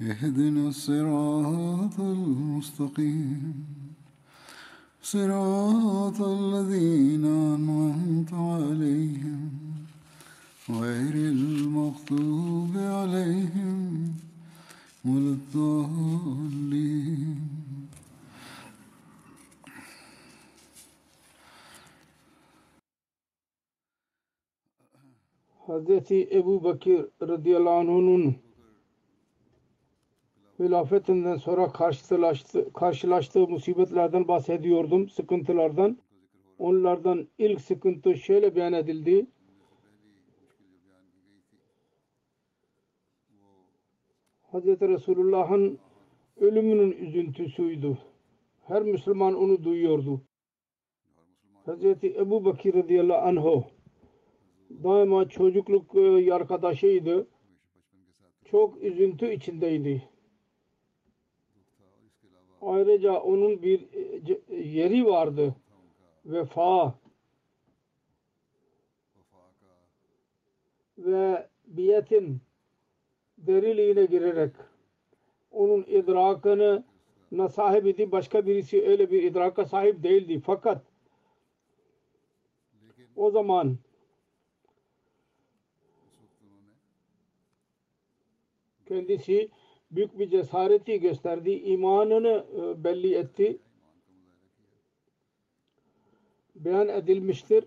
اهدنا الصراط المستقيم. صراط الذين أنعمت عليهم غير المغضوب عليهم ولا الضالين. Hazreti Ebu Bakir radıyallahu anh'un hilafetinden sonra karşılaştı, karşılaştığı musibetlerden bahsediyordum, sıkıntılardan. Onlardan ilk sıkıntı şöyle beyan edildi. Hazreti Resulullah'ın ölümünün üzüntüsüydü. Her Müslüman onu duyuyordu. Hazreti Ebu Bakir radıyallahu anh daima çocukluk e, arkadaşıydı. Çok üzüntü içindeydi. Ayrıca onun bir e, yeri vardı. Vefa ve biyetin deriliğine girerek onun idrakını na sahip idi. Başka birisi öyle bir idraka sahip değildi. Fakat o zaman kendisi büyük bir cesareti gösterdi. imanını e, belli etti. Beyan edilmiştir.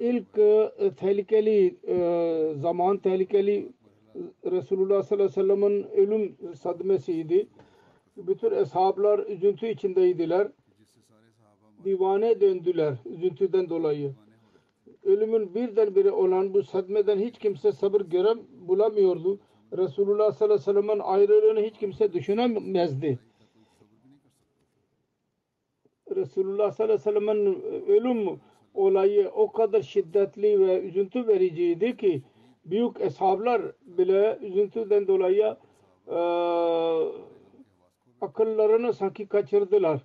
İlk e, tehlikeli e, zaman tehlikeli Resulullah sallallahu aleyhi ve sellem'in ölüm sadmesiydi. Bütün eshablar üzüntü içindeydiler. Divane döndüler üzüntüden dolayı. Ölümün birdenbire olan bu sadmeden hiç kimse sabır görem bulamıyordu. Resulullah sallallahu aleyhi ve sellem'in ayrılığını hiç kimse düşünemezdi. Resulullah sallallahu aleyhi ve sellem'in ölüm olayı o kadar şiddetli ve üzüntü vericiydi ki büyük eshablar bile üzüntüden dolayı e, akıllarını sanki kaçırdılar.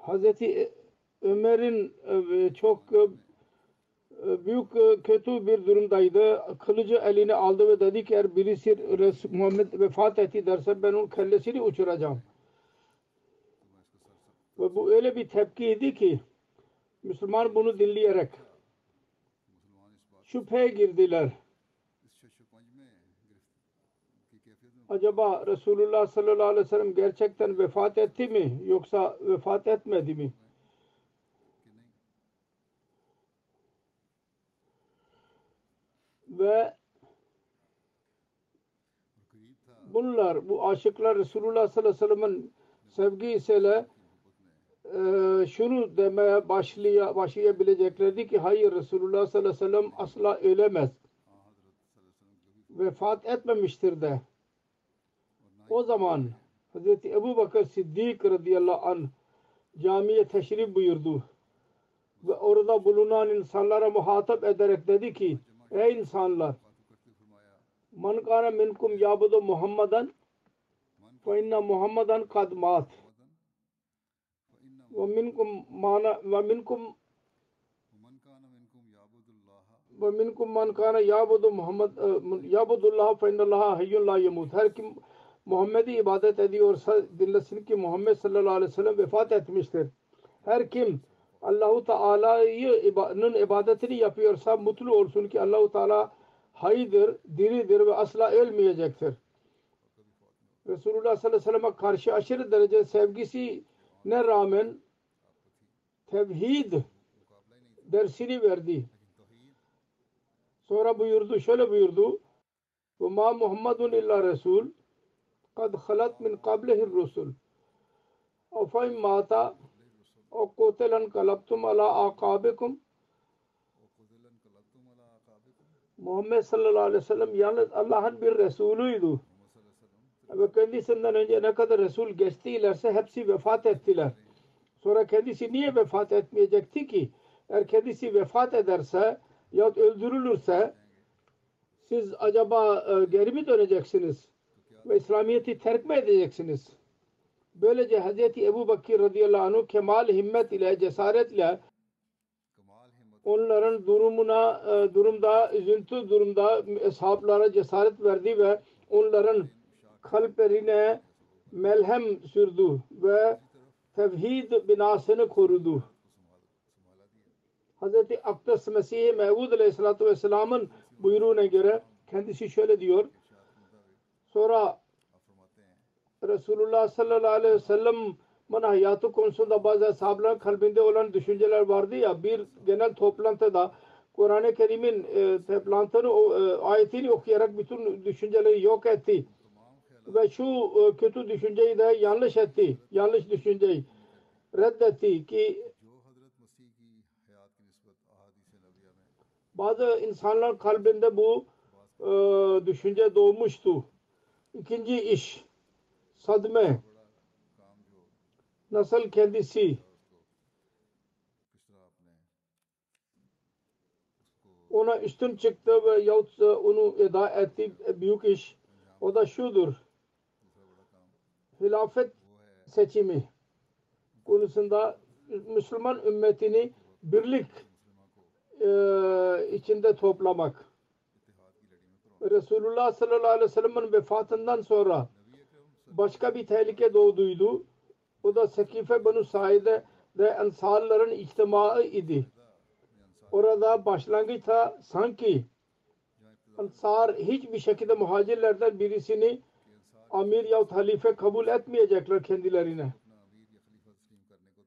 Hazreti Ömer'in e, çok e, büyük kötü bir durumdaydı. Kılıcı eline aldı ve dedi ki eğer birisi Muhammed vefat etti derse ben onun kellesini uçuracağım. Ve bu öyle bir tepkiydi ki Müslüman bunu dinleyerek şüpheye girdiler. Acaba Resulullah sallallahu aleyhi ve sellem gerçekten vefat etti mi yoksa vefat etmedi mi? Ve bunlar bu aşıklar Resulullah sallallahu aleyhi ve sellem'in sevgisiyle e, şunu demeye başlaya, başlayabileceklerdi ki hayır Resulullah sallallahu aleyhi ve sellem asla ölemez. Vefat etmemiştir de. O zaman Hazreti Ebu Bakır Siddik radıyallahu anh camiye teşrif buyurdu. Ve orada bulunan insanlara muhatap ederek dedi ki ey insanlar man kana minkum yabudu Muhammadan fe inna Muhammadan kad mat ve minkum mana ve minkum ve minkum man kana yabudu Muhammad yabudullah fe innallaha hayyun la yamut her kim Muhammed'i ibadet ediyorsa dinlesin ki Muhammed sallallahu aleyhi ve sellem vefat etmiştir. Her kim Allahu Teala'nın ibadetini yapıyorsa mutlu olsun ki Allahu Teala haydır, diridir ve asla ölmeyecektir. Resulullah sallallahu aleyhi ve sellem'e karşı aşırı derece sevgisine rağmen tevhid dersini verdi. Sonra buyurdu, şöyle buyurdu. Ve ma Muhammedun illa Resul kad halat min qablihir rusul. Afayim mata o kutilan kalabtum ala akabikum Muhammed sallallahu aleyhi ve sellem yalnız Allah'ın bir Resulüydü. Ve kendisinden önce ne kadar Resul geçtilerse hepsi vefat ettiler. Sonra kendisi niye vefat etmeyecekti ki? Eğer kendisi vefat ederse ya öldürülürse siz acaba e, geri mi döneceksiniz? Ve İslamiyet'i terk mi edeceksiniz? Böylece Hz. Ebu Bakir radıyallahu anh kemal himmet ile cesaretle onların durumuna e, durumda üzüntü durumda ashablara cesaret verdi ve onların kalplerine melhem sürdü ve tevhid binasını korudu. Hz. Akdas Mesih Mevud Aleyhisselatü Vesselam'ın buyruğuna göre kendisi şöyle diyor. Sonra Resulullah sallallahu aleyhi ve sellem bana hayatı konusunda bazı ashabların kalbinde olan düşünceler vardı ya bir genel toplantıda Kur'an-ı Kerim'in e, toplantını e, ayetini okuyarak bütün düşünceleri yok etti. Ve şu e, kötü düşünceyi de yanlış etti. Yanlış düşünceyi reddetti ki bazı insanlar kalbinde bu e, düşünce doğmuştu. İkinci iş sadme nasıl kendisi ona üstün çıktı ve yahut onu eda etti büyük iş o da şudur hilafet seçimi konusunda Müslüman ümmetini birlik içinde toplamak Resulullah sallallahu aleyhi ve sellem'in vefatından sonra başka bir tehlike doğduydu. O da Sekife Banu Said'e ve Ensarların içtimaı idi. Orada başlangıçta sanki Ensar hiçbir şekilde muhacirlerden birisini amir yahut halife kabul etmeyecekler kendilerine.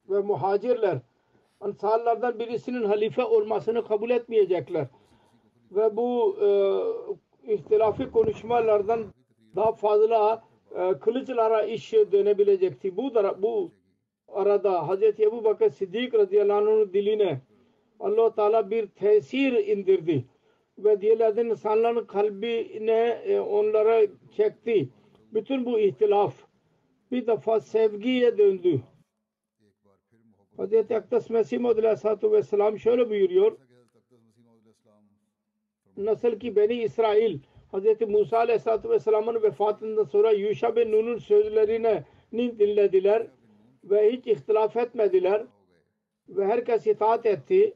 Ve muhacirler Ansarlardan birisinin halife olmasını kabul etmeyecekler. Ve bu e, ihtilafi konuşmalardan daha fazla kılıçlara iş dönebilecekti. Bu bu arada Hz. Ebu Bakır Siddik radıyallahu anh'ın diline allah Teala bir tesir indirdi ve diğerlerden insanların kalbine e, onlara çekti. Bütün bu ihtilaf bir defa sevgiye döndü. Hz. Aktas Mesih Maud Aleyhisselatü Vesselam şöyle buyuruyor. Nasıl ki Beni İsrail Hz. Musa Aleyhisselatü Vesselam'ın vefatından sonra Yuşa bin Nun'un sözlerini dinlediler ve hiç ihtilaf etmediler ve herkes itaat etti.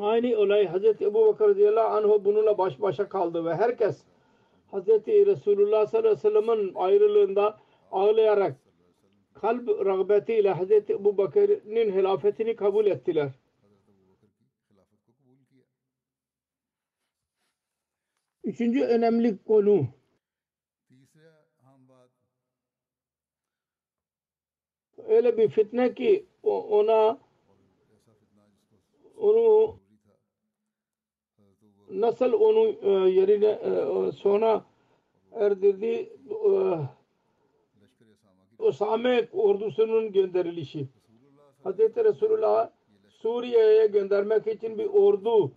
Aynı olay Hz. Ebu Bakır radıyallahu anh bununla baş başa kaldı ve herkes Hz. Resulullah sallallahu aleyhi ve sellem'in ayrılığında ağlayarak kalp rağbetiyle Hz. Ebu Bakır'ın hilafetini kabul ettiler. Üçüncü önemli konu öyle bir fitne ki ona onu nasıl onu e, yerine e, sona erdirdi e, Osame ordusunun gönderilişi. Hz. Resulullah Suriye'ye göndermek için bir ordu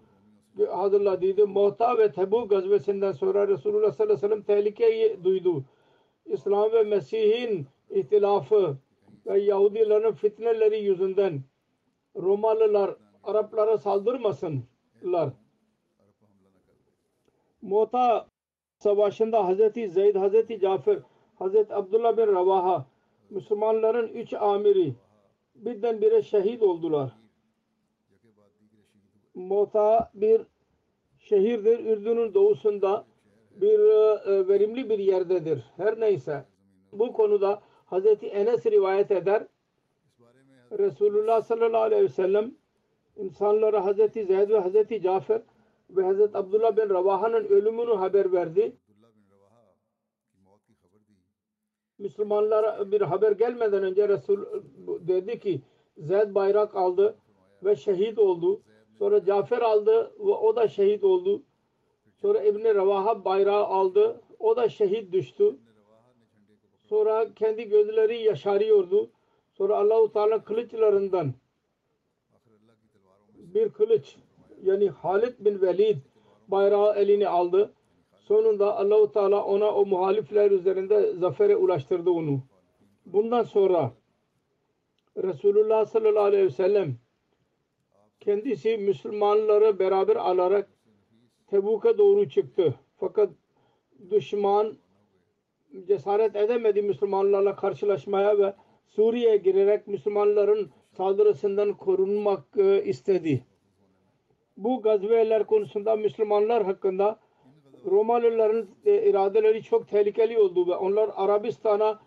hazırladıydı. Muhta ve Tebuk gazvesinden sonra Resulullah sallallahu aleyhi ve sellem tehlikeyi duydu. İslam ve Mesih'in ihtilafı ve Yahudilerin fitneleri yüzünden Romalılar Araplara saldırmasınlar. Muhta savaşında Hazreti Zeyd, Hazreti Cafer, Hazreti Abdullah bin Ravaha Müslümanların üç amiri birdenbire şehit oldular. Mota bir şehirdir. Ürdün'ün doğusunda bir e, verimli bir yerdedir. Her neyse bu konuda Hazreti Enes rivayet eder. Resulullah sallallahu aleyhi ve sellem insanlara Hazreti Zeyd ve Hazreti Cafer ve Hazreti Abdullah bin Ravaha'nın ölümünü haber verdi. Müslümanlara bir haber gelmeden önce Resul dedi ki Zeyd bayrak aldı ve şehit oldu. Sonra Cafer aldı ve o da şehit oldu. Sonra İbn Ravaha bayrağı aldı. O da şehit düştü. Sonra kendi gözleri yaşarıyordu. Sonra Allahu Teala kılıçlarından bir kılıç yani Halid bin Velid bayrağı eline aldı. Sonunda Allahu Teala ona o muhalifler üzerinde zafere ulaştırdı onu. Bundan sonra Resulullah sallallahu aleyhi ve sellem kendisi Müslümanları beraber alarak Tebuk'a doğru çıktı. Fakat düşman cesaret edemedi Müslümanlarla karşılaşmaya ve Suriye'ye girerek Müslümanların saldırısından korunmak e, istedi. Bu gazveler konusunda Müslümanlar hakkında Romalıların e, iradeleri çok tehlikeli oldu ve onlar Arabistan'a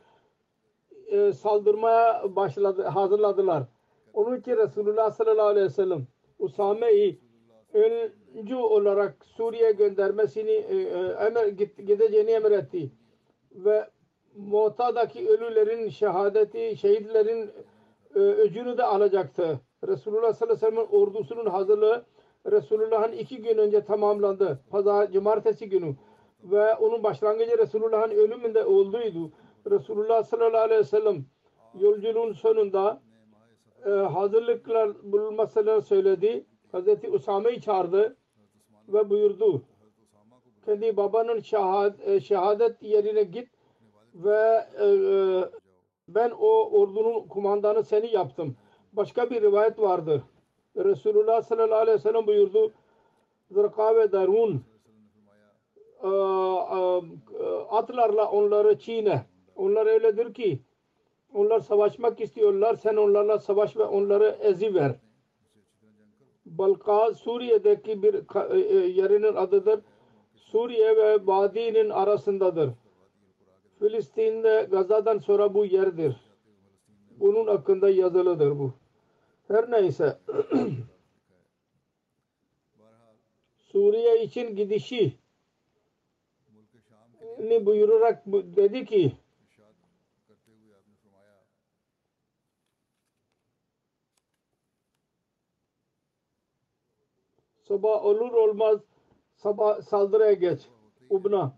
e, saldırmaya başladı, hazırladılar. Onun için Resulullah sallallahu aleyhi ve sellem Usame'yi öncü olarak Suriye göndermesini e, emir, gideceğini emretti. Ve Mu'ta'daki ölülerin şehadeti, şehitlerin e, öcünü de alacaktı. Resulullah sallallahu aleyhi ve sellem ordusunun hazırlığı Resulullah'ın iki gün önce tamamlandı. Pazar, cumartesi günü. Ve onun başlangıcı Resulullah'ın ölümünde olduydu. Resulullah sallallahu aleyhi ve sellem yolculuğun sonunda e, hazırlıklar bulunmasını söyledi. Hazreti Usame'yi çağırdı ve buyurdu. Kendi babanın şahad, e, şehadet yerine git ve e, ben o ordunun kumandanı seni yaptım. Başka bir rivayet vardır. Resulullah sallallahu aleyhi ve sellem buyurdu. Zırka ve Darun atlarla onları çiğne. Onlar öyledir ki onlar savaşmak istiyorlar. Sen onlarla savaş ve onları eziver. Balka Suriye'deki bir yerinin adıdır. Suriye ve Vadi'nin arasındadır. Filistin'de Gaza'dan sonra bu yerdir. Bunun hakkında yazılıdır bu. Her neyse Suriye için gidişi ni buyurarak dedi ki sabah olur olmaz sabah saldırıya geç. Ubna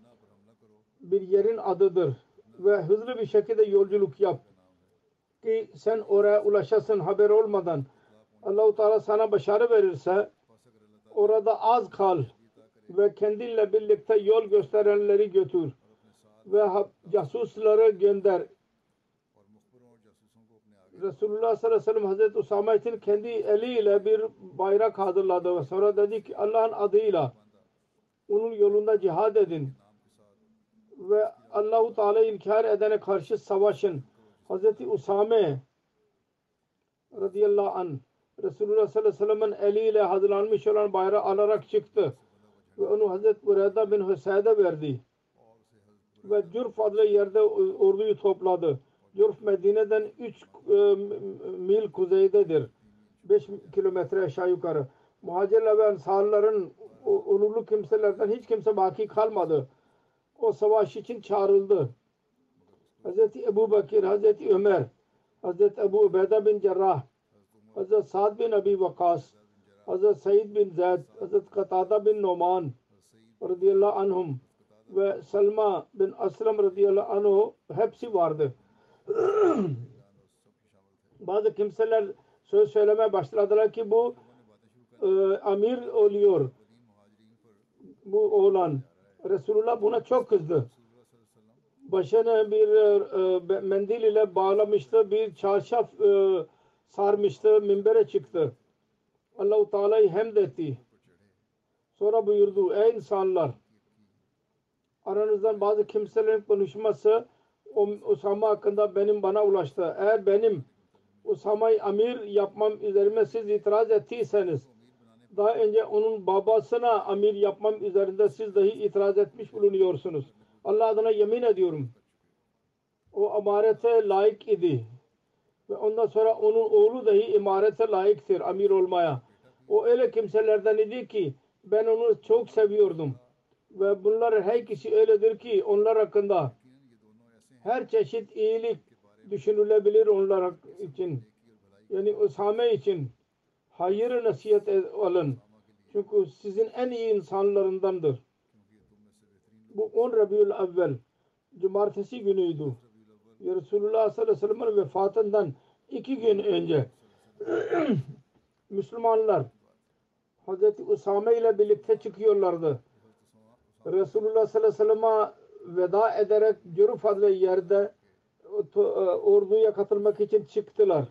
bir yerin adıdır ve hızlı bir şekilde yolculuk yap ki sen oraya ulaşasın haber olmadan Allahu Teala sana başarı verirse orada az kal ve kendinle birlikte yol gösterenleri götür ve casusları gönder. Resulullah sallallahu aleyhi ve sellem Hazreti Usame için kendi eliyle bir bayrak hazırladı ve sonra dedi ki Allah'ın adıyla onun yolunda cihad edin ve Allahu Teala'yı inkar edene karşı savaşın. Hazreti Usame radıyallahu anh Resulullah sallallahu aleyhi ve sellem'in eliyle hazırlanmış olan bayrağı alarak çıktı. Ve onu Hazreti Burada bin Hüseyin'e verdi. Ve Cürf adlı yerde orduyu topladı. Cürf Medine'den 3 e, mil kuzeydedir. 5 kilometre aşağı yukarı. Muhacirler ve Ensarların onurlu kimselerden hiç kimse baki kalmadı. O savaş için çağrıldı. Hazreti Ebu Bakir, Hazreti Ömer, Hazreti Ebu Ubeyda bin Cerrah, Hazreti Sa'd bin Abi Vakas, Hazreti Said bin Zayd, Hazreti Katada bin Noman radıyallahu anhum ve Salma bin Aslam radıyallahu anhu hepsi vardı. Bazı kimseler söz söylemeye başladılar ki bu e, amir oluyor. Bu oğlan. Resulullah buna çok kızdı başına bir e, mendil ile bağlamıştı. Bir çarşaf e, sarmıştı. Minbere çıktı. Allah-u Teala'yı hemd etti. Sonra buyurdu. Ey insanlar aranızdan bazı kimselerin konuşması Usama hakkında benim bana ulaştı. Eğer benim Usama'yı amir yapmam üzerime siz itiraz ettiyseniz daha önce onun babasına amir yapmam üzerinde siz dahi itiraz etmiş bulunuyorsunuz. Allah adına yemin ediyorum. O amarete layık idi. Ve ondan sonra onun oğlu dahi imarete layıktır amir olmaya. O öyle kimselerden idi ki ben onu çok seviyordum. Ve bunlar her kişi öyledir ki onlar hakkında her çeşit iyilik düşünülebilir onlar için. Yani Usame için hayır nasihat e- alın. Çünkü sizin en iyi insanlarındandır. Bu 10 Rabiul Evvel Cumartesi günüydü. Resulullah sallallahu aleyhi ve sellem'in vefatından iki gün önce Müslümanlar Hazreti Usame ile birlikte çıkıyorlardı. Resulullah sallallahu aleyhi ve sellem'e veda ederek Cüruf adlı yerde e, orduya katılmak için çıktılar.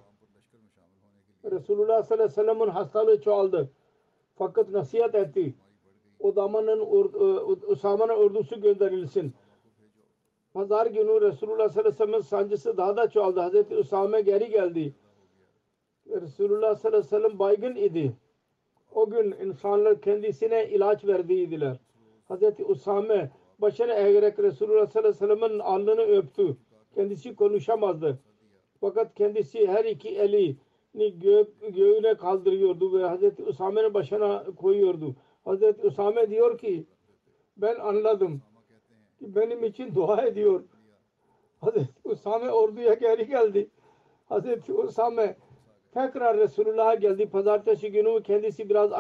Resulullah sallallahu aleyhi ve sellem'in hastalığı çoğaldı. Fakat nasihat etti. O zamanın Usame'nin ordusu gönderilsin. Pazar günü Resulullah sallallahu aleyhi ve sellem'in sancısı daha da çoğaldı. Hazreti Usame geri geldi. Resulullah sallallahu aleyhi ve sellem baygın idi. O gün insanlar kendisine ilaç verdiydiler. Hazreti Usame başını eğerek Resulullah sallallahu aleyhi ve sellem'in alnını öptü. Kendisi konuşamazdı. Fakat kendisi her iki elini gök, göğüne kaldırıyordu ve Hazreti Usame'nin başına koyuyordu. Hazreti Usame diyor ki ben anladım ki benim için dua ediyor. Hazreti Usame orduya geri geldi. Hazreti Usame tekrar Resulullah'a geldi. Pazartesi günü kendisi biraz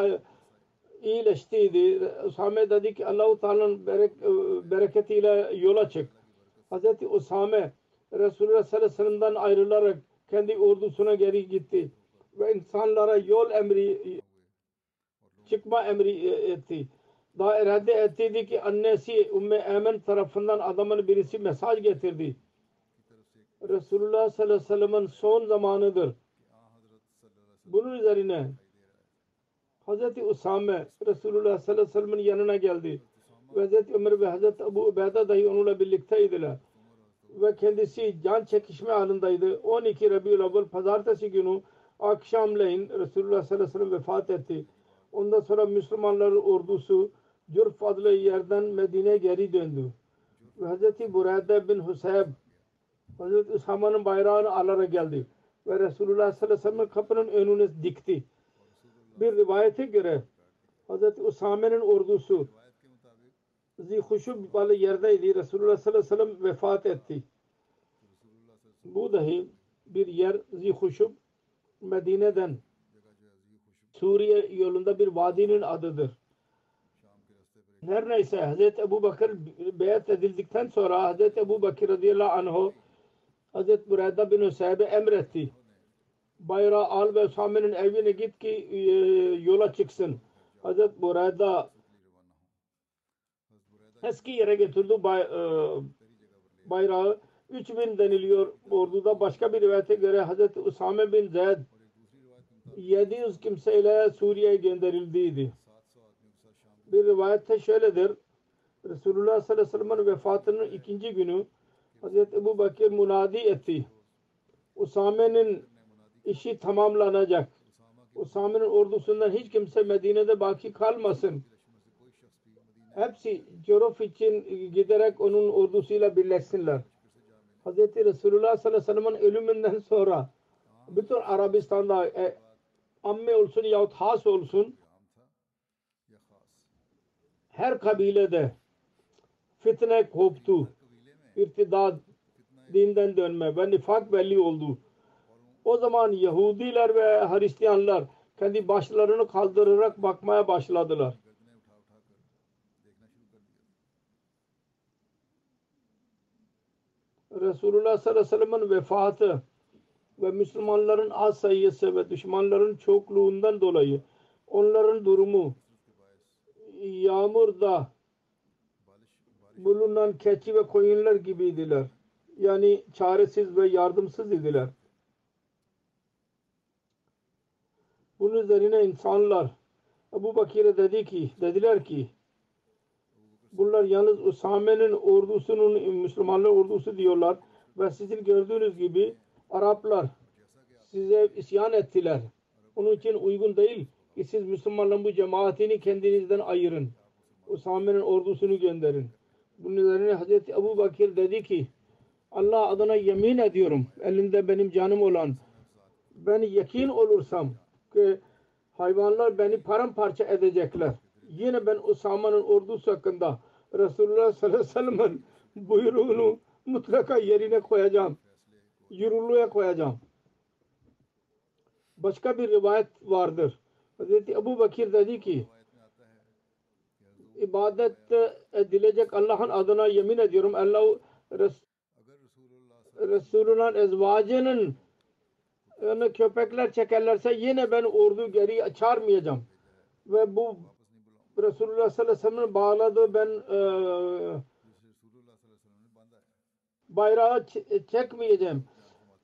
iyileştiydi. Usame dedi ki Allah-u Teala'nın berek, bereketiyle yola çık. Hazreti Usame Resulullah sallallahu aleyhi ve sellem'den ayrılarak kendi ordusuna geri gitti. Ve insanlara yol emri çıkma emri etti. Daha irade ettiydi ki annesi Ümmü Emen tarafından adamın birisi mesaj getirdi. Resulullah sallallahu aleyhi ve sellem'in son zamanıdır. Bunun üzerine Hazreti Usame Resulullah sallallahu aleyhi ve sellem'in yanına geldi. Ve Hazreti Ömer ve Hazreti Ebu Ubeyda dahi onunla birlikteydiler. Ve kendisi can çekişme halindeydi. 12 Rabiul Avval pazartesi günü akşamleyin Resulullah sallallahu aleyhi ve sellem vefat etti. Ondan sonra Müslümanların ordusu Cürf adlı yerden Medine'ye geri döndü. Ve Hazreti Burayda bin Husayb Hazreti Usame'nin bayrağını alarak geldi. Ve Resulullah sallallahu aleyhi ve sellem kapının önüne dikti. Bir rivayete göre Hazreti Usame'nin ordusu Zihuşub adlı yerdeydi. Resulullah sallallahu aleyhi ve sellem vefat etti. Bu dahi bir yer Zihuşub Medine'den Suriye yolunda bir vadinin adıdır. Her neyse Hazreti Ebu Bakır beyat edildikten sonra Hazreti Ebu Bakır radıyallahu anh'u Hazreti Burada bin Hüseyin'e emretti. Bayrağı al ve Usame'nin evine git ki e, yola çıksın. Hazreti Burada eski yere götürdü bay, e, bayrağı. 3000 deniliyor orduda. Başka bir rivayete göre Hazreti Usame bin Zeyd 700 kimseyle Suriye'ye gönderildiydi. Bir rivayette şöyledir. Resulullah sallallahu aleyhi ve sellem'in vefatının ikinci günü Hazreti Ebu Bakir munadi etti. Usame'nin işi tamamlanacak. Usame'nin ordusundan hiç kimse Medine'de baki kalmasın. Hepsi Corof için giderek onun ordusuyla birleşsinler. Hazreti Resulullah sallallahu aleyhi ve sellem'in ölümünden sonra bütün Arabistan'da e, amme olsun yahut has olsun her kabilede fitne koptu. İrtidad dinden dönme ve nifak belli oldu. O zaman Yahudiler ve Hristiyanlar kendi başlarını kaldırarak bakmaya başladılar. Resulullah sallallahu aleyhi ve sellem'in vefatı ve Müslümanların az sayısı ve düşmanların çokluğundan dolayı onların durumu yağmurda bulunan keçi ve koyunlar gibiydiler. Yani çaresiz ve yardımsız idiler. Bunun üzerine insanlar Ebu Bakir'e dedi ki, dediler ki bunlar yalnız Usame'nin ordusunun Müslümanlar ordusu diyorlar ve sizin gördüğünüz gibi Araplar size isyan ettiler. Onun için uygun değil ki siz Müslümanların bu cemaatini kendinizden ayırın. Usame'nin ordusunu gönderin. Bunun üzerine Hazreti Ebu Bakir dedi ki Allah adına yemin ediyorum elinde benim canım olan ben yakin olursam ki hayvanlar beni paramparça edecekler. Yine ben Usame'nin ordusu hakkında Resulullah sallallahu aleyhi ve sellem'in buyruğunu mutlaka yerine koyacağım. Yürürlüğe koyacağım. Başka bir rivayet vardır. Hazreti Ebu Bakir dedi ki ibadet edilecek Allah'ın adına yemin ediyorum Allah Res Resulullah'ın ezvacının yani köpekler çekerlerse yine ben ordu geri çağırmayacağım. Ve bu Resulullah sallallahu aleyhi ve sellem'in bağladığı ben e, bayrağı çekmeyeceğim.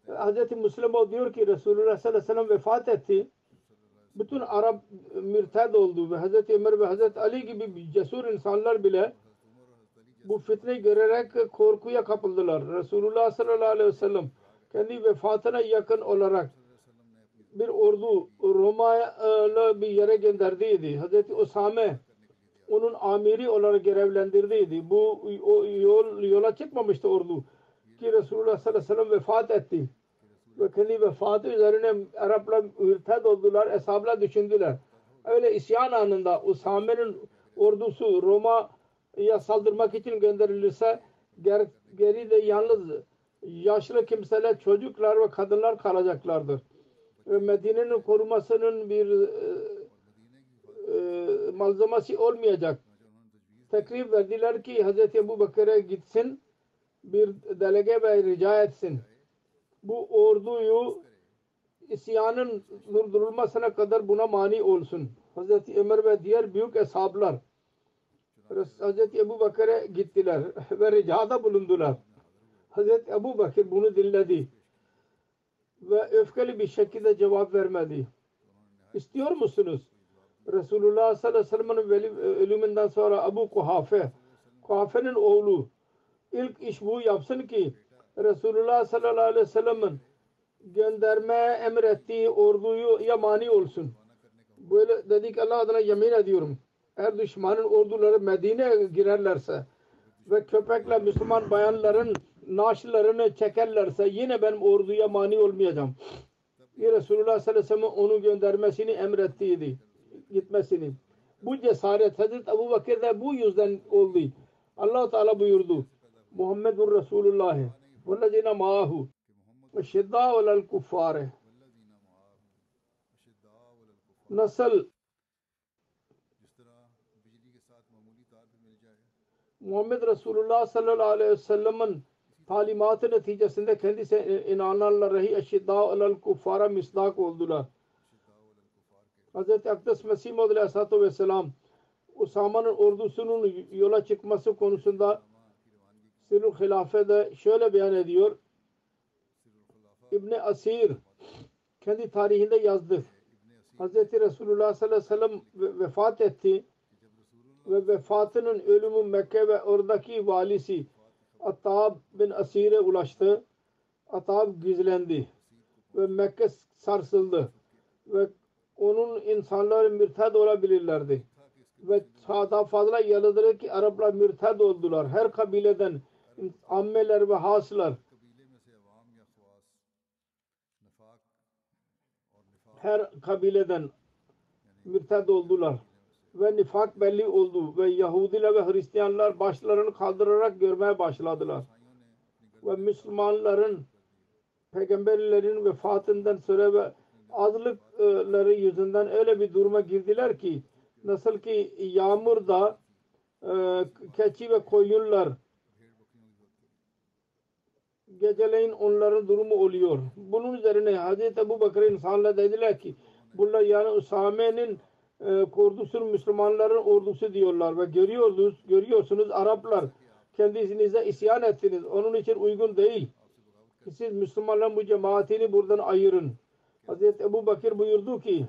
Hz. Müslim diyor ki Resulullah sallallahu aleyhi ve sellem vefat etti. Bütün Arap mürted oldu ve Hz. Ömer ve Hz. Ali gibi cesur insanlar bile bu fitneyi görerek korkuya kapıldılar. Resulullah sallallahu aleyhi ve sellem kendi vefatına yakın olarak bir ordu Roma'ya bir yere gönderdiydi. Hazreti Osame onun amiri olarak görevlendirdiydi. Bu o yol yola çıkmamıştı ordu ki Resulullah sallallahu aleyhi ve sellem vefat etti. Ve kendi vefatı üzerine Araplar ürted oldular, eshablar düşündüler. Öyle isyan anında Usame'nin ordusu Roma'ya saldırmak için gönderilirse ger, geride yalnız yaşlı kimseler, çocuklar ve kadınlar kalacaklardır. Ve Medine'nin korumasının bir e, e, malzemesi olmayacak. Teklif verdiler ki Hz. Ebu Bakır'a gitsin bir delege ve rica etsin. Bu orduyu isyanın durdurulmasına kadar buna mani olsun. Hz. Ömer ve diğer büyük eshablar Hz. Ebu Bakır'a gittiler ve ricada bulundular. Hz. Ebu Bakır bunu dinledi ve öfkeli bir şekilde cevap vermedi. İstiyor musunuz? Resulullah sallallahu aleyhi ve sellem'in ölümünden sonra Abu Kuhafe, Kuhafe'nin oğlu ilk iş bu yapsın ki Resulullah sallallahu aleyhi ve sellem'in gönderme emrettiği orduyu yamani olsun. Böyle dedik Allah adına yemin ediyorum. Eğer düşmanın orduları Medine'ye girerlerse ve köpekle Müslüman bayanların naaşlarını çekerlerse yine benim orduya mani olmayacağım. Ya Resulullah sallallahu aleyhi ve sellem onu göndermesini emrettiydi. Gitmesini. Bu cesaret Hazreti Ebu Bakır'da bu yüzden oldu. allah Teala buyurdu. Muhammedur Resulullah vellezine maahu şidda velel kuffare nasıl Muhammed Resulullah sallallahu aleyhi ve sellem'in talimatı neticesinde kendisi inananlara eşidda alel kuffara misdak oldular. Hz. Akdes Mesih Maud Aleyhisselatü Vesselam Usama'nın ordusunun yola çıkması konusunda Sirrul Hilafe'de şöyle beyan ediyor. İbni Asir kendi tarihinde yazdı. Hz. Resulullah sallallahu aleyhi ve sellem vefat etti ve vefatının ölümü Mekke ve oradaki valisi Atab bin Asir'e ulaştı. Atab gizlendi ve Mekke sarsıldı ve onun insanları mürted olabilirlerdi. Ve daha fazla yalıdır ki Araplar mürted oldular. Her kabileden ammeler ve haslar her kabileden mürted oldular ve nifak belli oldu ve Yahudiler ve Hristiyanlar başlarını kaldırarak görmeye başladılar. Ve Müslümanların peygamberlerin vefatından sonra ve azlıkları yüzünden öyle bir duruma girdiler ki nasıl ki yağmurda e, keçi ve koyunlar geceleyin onların durumu oluyor. Bunun üzerine Hazreti Ebu Bakır insanlar dediler ki bunlar yani Usame'nin e, ordusunun Müslümanların ordusu diyorlar ve görüyorsunuz, görüyorsunuz Araplar kendinize isyan ettiniz. Onun için uygun değil. Siz Müslümanların bu cemaatini buradan ayırın. Hazreti Ebu Bakır buyurdu ki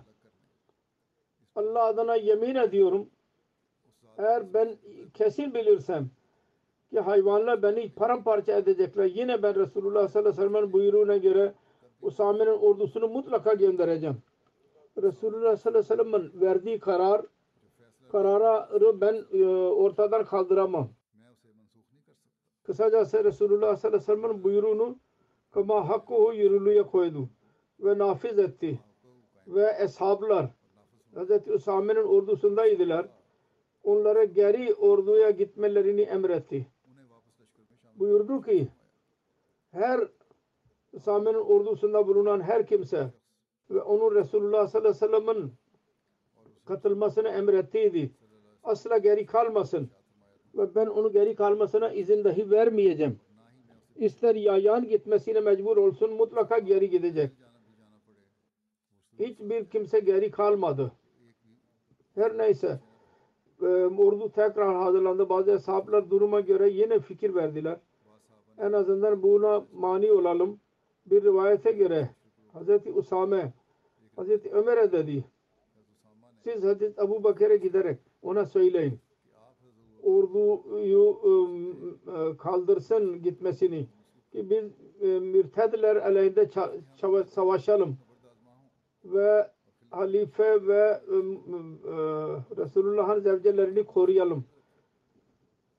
Allah adına yemin ediyorum eğer ben kesin bilirsem ki hayvanlar beni paramparça edecekler. Yine ben Resulullah sallallahu aleyhi ve sellem'in buyruğuna göre Usame'nin ordusunu mutlaka göndereceğim. Resulullah sallallahu aleyhi ve sellem'in verdiği karar kararı ben e, ortadan kaldıramam. Kısacası Resulullah sallallahu aleyhi ve sellem'in buyruğunu kama hakkuhu yürürlüğe koydu ve nafiz etti. Ve eshablar Hz. Usame'nin ordusundaydılar. Onlara geri orduya gitmelerini emretti. Buyurdu ki her Usame'nin ordusunda bulunan her kimse ve onun Resulullah sallallahu aleyhi ve sellem'in katılmasını emrettiydi. Asla geri kalmasın. Ve ben onu geri kalmasına izin dahi vermeyeceğim. İster yayan gitmesine mecbur olsun mutlaka geri gidecek. Hiçbir kimse geri kalmadı. Her neyse e, ordu tekrar hazırlandı. Bazı sahabeler duruma göre yine fikir verdiler. En azından buna mani olalım. Bir rivayete göre Hazreti Usame Hazreti Ömer'e dedi siz Hazreti Ebu Bakır'a giderek ona söyleyin orduyu ıı, kaldırsın gitmesini ki biz e, mürtedler aleyhinde savaşalım ve halife ve ıı, Resulullah'ın zevcelerini koruyalım.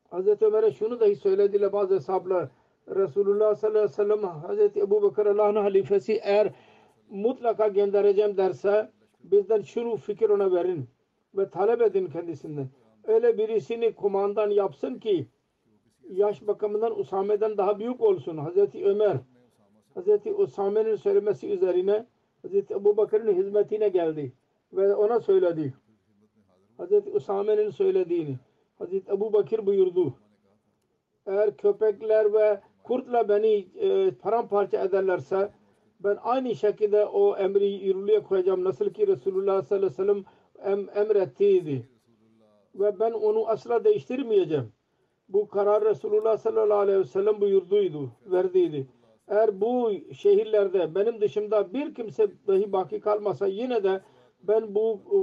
Hazreti Ömer'e şunu dahi söylediler bazı hesaplar. Resulullah sallallahu aleyhi ve sellem Hazreti Ebu Bakır Allah'ın halifesi eğer mutlaka göndereceğim derse bizden şunu fikir ona verin ve talep edin kendisinden. Öyle birisini kumandan yapsın ki yaş bakımından Usame'den daha büyük olsun. Hazreti Ömer Hazreti Usame'nin söylemesi üzerine Hazreti Ebu Bakır'ın hizmetine geldi ve ona söyledi. Hazreti Usame'nin söylediğini Hazreti Ebu Bakır buyurdu. Eğer köpekler ve kurtla beni e, paramparça ederlerse ben aynı şekilde o emri yürürlüğe koyacağım. Nasıl ki Resulullah sallallahu aleyhi ve sellem em, emrettiydi. Ve ben onu asla değiştirmeyeceğim. Bu karar Resulullah sallallahu aleyhi ve sellem buyurduydu, verdiydi. Eğer bu şehirlerde benim dışımda bir kimse dahi baki kalmasa yine de ben bu e,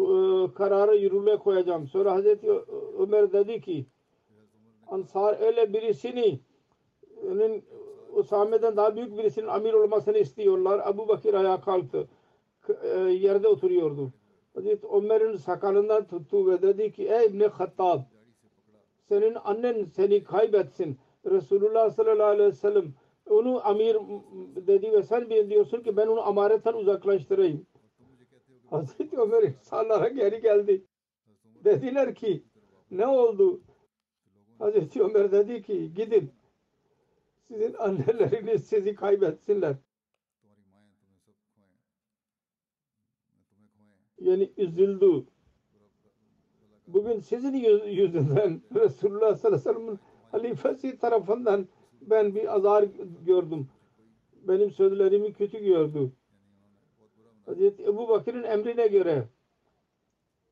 kararı yürürlüğe koyacağım. Sonra Hazreti Ömer dedi ki Ansar öyle birisini Usame'den daha büyük birisinin amir olmasını istiyorlar. Abu Bakir ayağa kalktı. E, yerde oturuyordu. Hazreti Ömer'in sakalından tuttu ve dedi ki ey İbni Hattab senin annen seni kaybetsin. Resulullah sallallahu aleyhi ve sellem onu amir dedi ve sen bir diyorsun ki ben onu amaretten uzaklaştırayım. Hazreti Ömer insanlara geri geldi. Dediler ki ne oldu? Hazreti Ömer dedi ki gidin sizin anneleriniz sizi kaybetsinler. Yani üzüldü. Bugün sizin yüzünden Resulullah sallallahu aleyhi ve sellem'in halifesi tarafından ben bir azar gördüm. Benim sözlerimi kötü gördü. Hazreti Ebu Bakır'ın emrine göre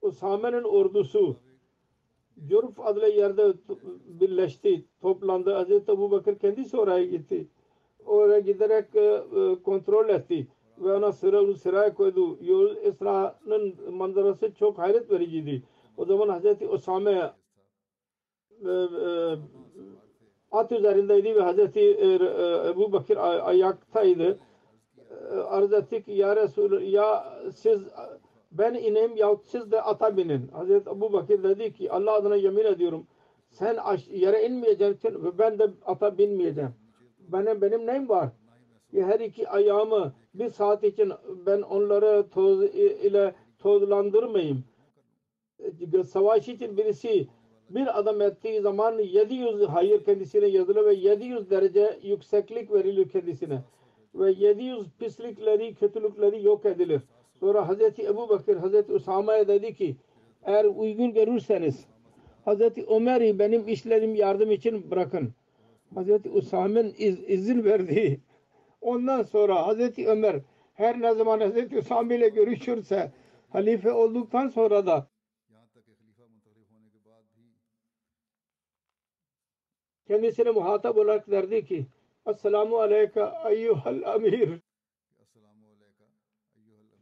Usame'nin ordusu Curf adlı yerde birleşti, toplandı. Hazreti Ebu Bakır kendisi oraya gitti. Oraya giderek e, e, kontrol etti ve ona sıra sıraya koydu. Yol İsra'nın manzarası çok hayret vericiydi. O zaman Hazreti Osame e, at üzerindeydi ve Hazreti Ebu Bakır ayaktaydı. Arz ettik ya Resul ya siz ben ineyim yahut siz de ata binin. Hazreti Ebu Bakır dedi ki Allah adına yemin ediyorum sen yere inmeyeceksin ve ben de ata binmeyeceğim. Benim, benim neyim var? Her iki ayağımı bir saat için ben onları toz ile tozlandırmayayım. Savaş için birisi bir adam ettiği zaman 700 hayır kendisine yazılır ve 700 derece yükseklik verilir kendisine. Ve 700 pislikleri, kötülükleri yok edilir. Sonra Hazreti Ebu Bakır Hazreti Usama'ya dedi ki eğer uygun görürseniz Hazreti Ömer'i benim işlerim yardım için bırakın. Hazreti Usame'nin iz, izin verdi. Ondan sonra Hazreti Ömer her ne zaman Hazreti Usame ile görüşürse halife olduktan sonra da kendisine muhatap olarak derdi ki Esselamu aleyke eyyuhal amir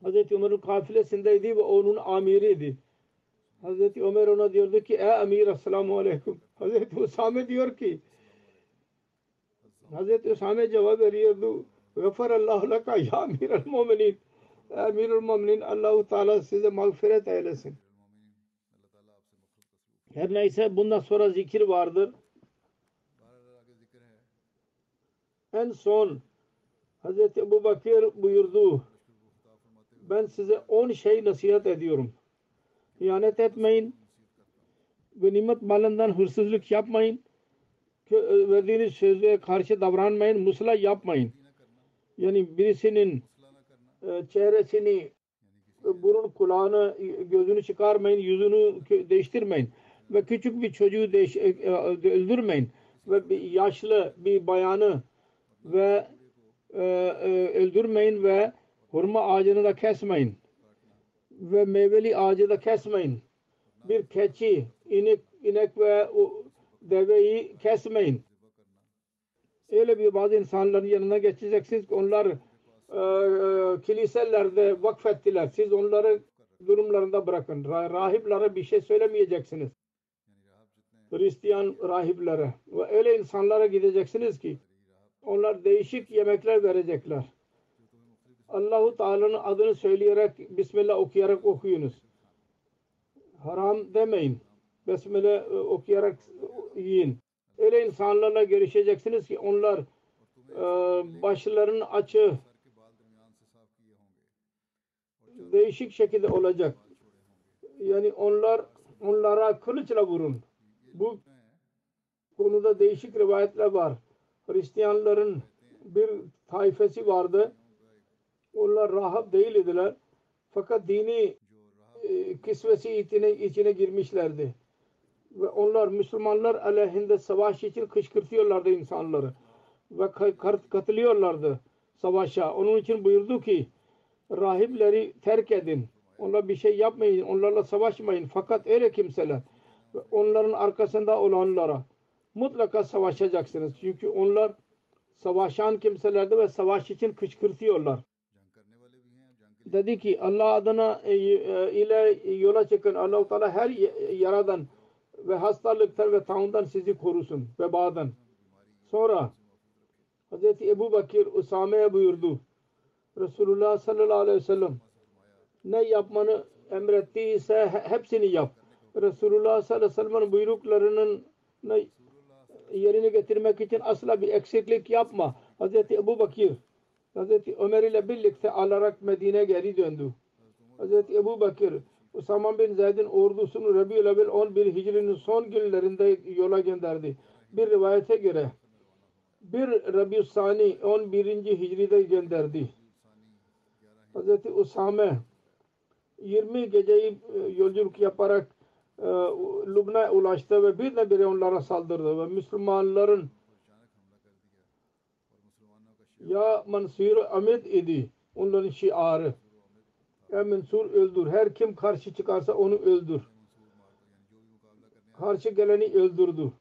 Hazreti Ömer'in kafilesindeydi ve onun amiriydi. Hazreti Ömer ona diyordu ki ey amir esselamu aleyküm. Hazreti Usame diyor ki Hazreti Usame cevap veriyordu. Gafarallahu laka ya amirel muminin. Amirul muminin Allahu Teala size mağfiret eylesin. Her neyse bundan sonra zikir vardır. En son Hazreti Ebu Bakır buyurdu ben size on şey nasihat ediyorum. İhanet etmeyin. Ganimet malından hırsızlık yapmayın. kö- verdiğiniz söze karşı davranmayın, musla yapmayın. Yani birisinin e, çehresini, e, burun kulağını, e, gözünü çıkarmayın, yüzünü değiştirmeyin. Ve küçük bir çocuğu değiş, e, e, öldürmeyin. Ve bir yaşlı bir bayanı ve e, e, öldürmeyin ve hurma ağacını da kesmeyin. Ve meyveli ağacı da kesmeyin. Bir keçi, inek, inek ve deveyi kesmeyin. Öyle bir bazı insanların yanına geçeceksiniz ki onlar e, e, kiliselerde vakfettiler. Siz onları durumlarında bırakın. Ra- rahiplere bir şey söylemeyeceksiniz. Hristiyan rahiplere. Ve öyle insanlara gideceksiniz ki onlar değişik yemekler verecekler. Allahu Teala'nın adını söyleyerek Bismillah okuyarak okuyunuz. Haram demeyin. Besmele e, okuyarak yiyin. Öyle insanlarla görüşeceksiniz ki onlar e, başlarının açı değişik şekilde olacak. Yani onlar onlara kılıçla vurun. Bu konuda değişik rivayetler var. Hristiyanların bir taifesi vardı. Onlar rahip değil idiler. Fakat dini e, kisvesi içine, içine girmişlerdi. Ve onlar Müslümanlar aleyhinde savaş için kışkırtıyorlardı insanları. Ve ka- katılıyorlardı savaşa. Onun için buyurdu ki rahipleri terk edin. Onlar bir şey yapmayın. Onlarla savaşmayın. Fakat öyle kimseler ve onların arkasında olanlara mutlaka savaşacaksınız. Çünkü onlar savaşan kimselerdi ve savaş için kışkırtıyorlar. Dedi ki Allah adına e, e, ile yola çıkın. Allah-u Teala her yaradan ve hastalıktan ve taundan sizi korusun. Vebadan. Sonra Hz. Ebu Bakir Usame'ye buyurdu. Resulullah sallallahu aleyhi ve sellem ne yapmanı emrettiyse hepsini yap. Resulullah sallallahu aleyhi ve sellem'in buyruklarının yerine getirmek için asla bir eksiklik yapma. Hz. Ebu Bakir Hz. Ömer ile birlikte alarak Medine'ye geri döndü. Hz. Ebu Bakir Usama bin Zeyd'in ordusunu Rabi'ül Evvel 11 Hicri'nin son günlerinde yola gönderdi. Bir rivayete göre bir Rabi'ül Sani 11. Hicri'de gönderdi. Hz. Usame 20 geceyi yolculuk yaparak e, Lübnan'a ulaştı ve birdenbire onlara saldırdı ve Müslümanların ya Mansur Ahmet idi onların şiarı. Ya Mansur öldür. Her kim karşı çıkarsa onu öldür. Karşı geleni öldürdü.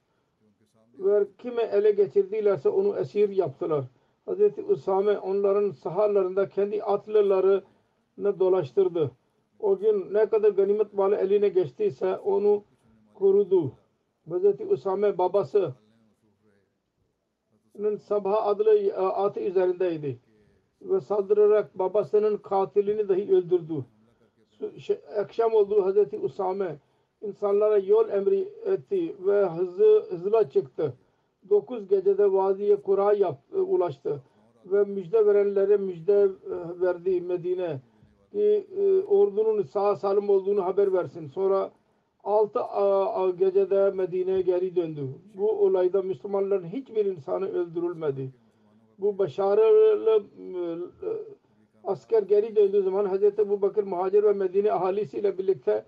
Ve kime ele geçirdilerse onu esir yaptılar. Hz. Usame onların sahalarında kendi atlılarını dolaştırdı. O gün ne kadar ganimet malı eline geçtiyse onu korudu. Hz. Usame babası Sabah adlı atı üzerindeydi. Ve saldırarak babasının katilini dahi öldürdü. Akşam oldu Hazreti Usame insanlara yol emri etti ve hızlı hızla çıktı. Dokuz gecede Vadiye Kura yap, ulaştı. Ve müjde verenlere müjde verdi Medine. Ki ordunun sağ salim olduğunu haber versin. Sonra altı gecede Medine'ye geri döndü. Bu olayda Müslümanların hiçbir insanı öldürülmedi. Bu başarılı asker geri döndüğü zaman Hz. Ebu Bakır Muhacir ve Medine ahalisiyle birlikte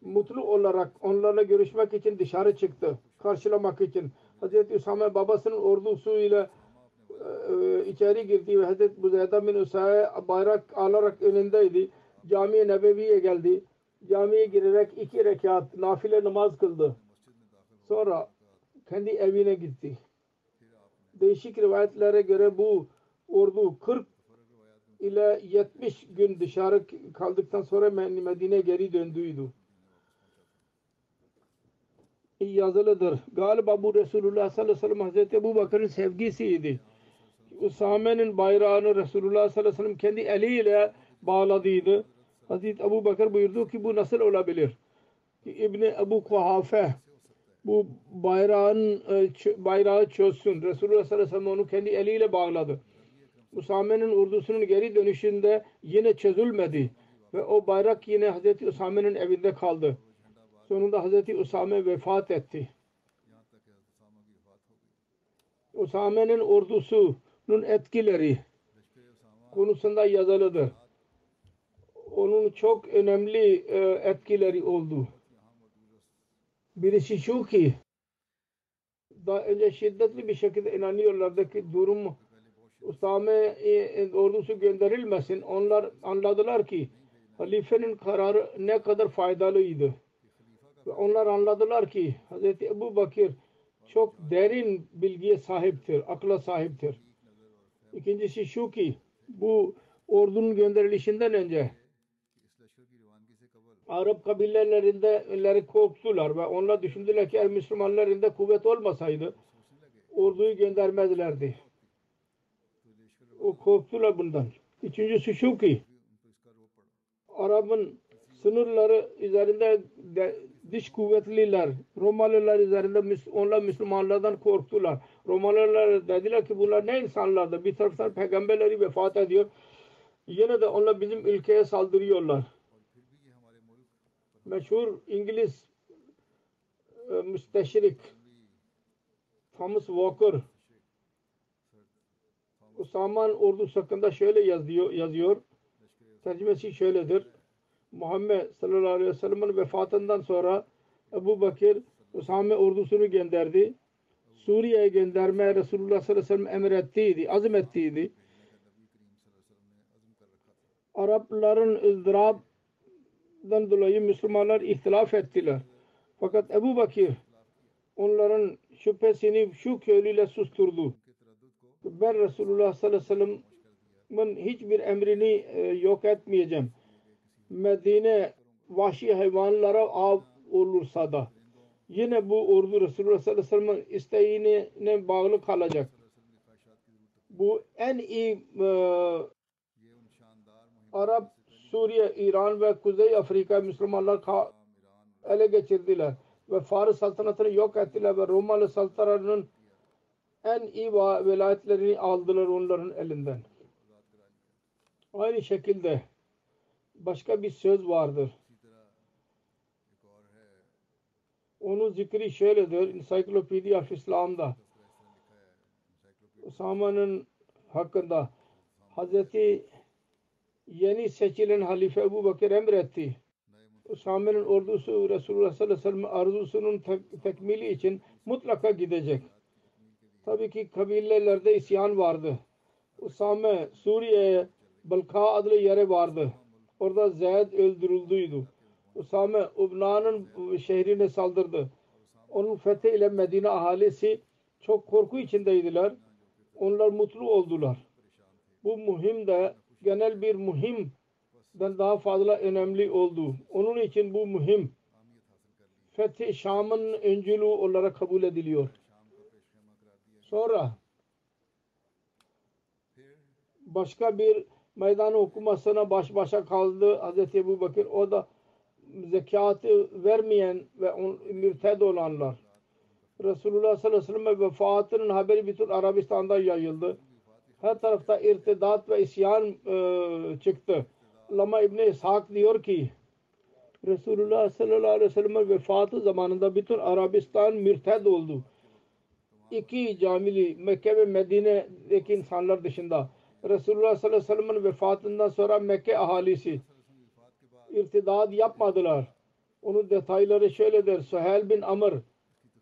mutlu olarak onlarla görüşmek için dışarı çıktı. Karşılamak için. Hz. Üsame babasının ordusuyla içeri girdi ve Hz. Buzeyda bin Usa'ya bayrak alarak önündeydi. Cami-i Nebevi'ye geldi camiye girerek iki rekat nafile namaz kıldı. Sonra kendi evine gitti. Değişik rivayetlere göre bu ordu 40 ile 70 gün dışarı kaldıktan sonra Medine geri döndüydü. Yazılıdır. Galiba bu Resulullah sallallahu aleyhi ve sellem Hazreti Ebu Bakır'ın sevgisiydi. Usame'nin bayrağını Resulullah sallallahu aleyhi ve sellem kendi eliyle bağladıydı. Hazreti Ebu Bakır buyurdu ki bu nasıl olabilir? İbni Ebu Kuhafe bu bayrağın bayrağı çözsün. Resulullah sallallahu aleyhi ve sellem onu kendi eliyle bağladı. Usame'nin ordusunun geri dönüşünde yine çözülmedi. Ve o bayrak yine Hazreti Usame'nin evinde kaldı. Sonunda Hazreti Usame vefat etti. Usame'nin ordusunun etkileri konusunda yazılıdır. Onun çok önemli e, etkileri oldu. Birisi şu ki daha önce şiddetli bir şekilde inanıyorlardı ki durum Usame e, ordusu gönderilmesin. Onlar anladılar ki halifenin kararı ne kadar faydalıydı. Ve onlar anladılar ki Hz. Ebu Bakir çok derin bilgiye sahiptir, akla sahiptir. İkincisi şu ki bu ordunun gönderilişinden önce Arap kabilelerinde korktular ve onlar düşündüler ki eğer Müslümanlarında kuvvet olmasaydı orduyu göndermezlerdi. O korktular bundan. Üçüncüsü şu ki Arap'ın sınırları üzerinde de, dış kuvvetliler Romalılar üzerinde onlar Müslümanlardan korktular. Romalılar dediler ki bunlar ne insanlardır? Bir taraftan peygamberleri vefat ediyor. Yine de onlar bizim ülkeye saldırıyorlar. Meşhur İngiliz e, müsteşrik Thomas Walker Usaman ordusu hakkında şöyle yazıyor, yazıyor. Tercümesi şöyledir. Muhammed sallallahu aleyhi ve sellem'in vefatından sonra Ebu Bakir Usame ordusunu gönderdi. Suriye'ye gönderme Resulullah sallallahu aleyhi ve sellem emrettiydi, azmettiydi. Arapların ızdıraptan dolayı Müslümanlar ihtilaf ettiler. Fakat Ebu Bakir onların şüphesini şu köylüyle susturdu. Ben Resulullah sallallahu aleyhi ve sellem'in hiçbir emrini e, yok etmeyeceğim. Medine vahşi hayvanlara av olursa da yine bu ordu Resulullah sallallahu aleyhi ve sellem'in isteğine bağlı kalacak. Bu en iyi e, Arap, Suriye, İran ve Kuzey Afrika Müslümanlar ele geçirdiler ve Fars saltanatını yok ettiler ve Romalı saltanatının en iyi velayetlerini aldılar onların elinden. Aynı şekilde başka bir söz vardır. Onun zikri şöyledir. Encyclopedia of İslam'da Usama'nın hakkında Hazreti yeni seçilen halife Ebu Bakır emretti. Usame'nin ordusu Resulullah sallallahu aleyhi ve sellem arzusunun tek, tekmili için mutlaka gidecek. Tabii ki kabilelerde isyan vardı. Usame Suriye'ye Balka adlı yere vardı. Orada Zeyd öldürüldüydü. Usame Ubna'nın şehrine saldırdı. Onun fethi ile Medine ahalisi çok korku içindeydiler. Onlar mutlu oldular. Bu muhim de genel bir muhimden daha fazla önemli oldu. Onun için bu muhim Fethi Şam'ın öncülüğü olarak kabul ediliyor. Sonra başka bir meydan okumasına baş başa kaldı Hz. Ebu Bakır. O da zekatı vermeyen ve mürted olanlar. Resulullah sallallahu aleyhi ve sellem vefatının haberi bütün Arabistan'da yayıldı. Her tarafta irtidat ve isyan e, çıktı. Lama İbni İshak diyor ki Resulullah sallallahu aleyhi ve sellem vefatı zamanında bütün Arabistan mürted oldu. İki camili Mekke ve Medine'deki insanlar dışında Resulullah sallallahu aleyhi ve sellem'in vefatından sonra Mekke ahalisi irtidad yapmadılar. Onun detayları şöyledir. Suhel bin Amr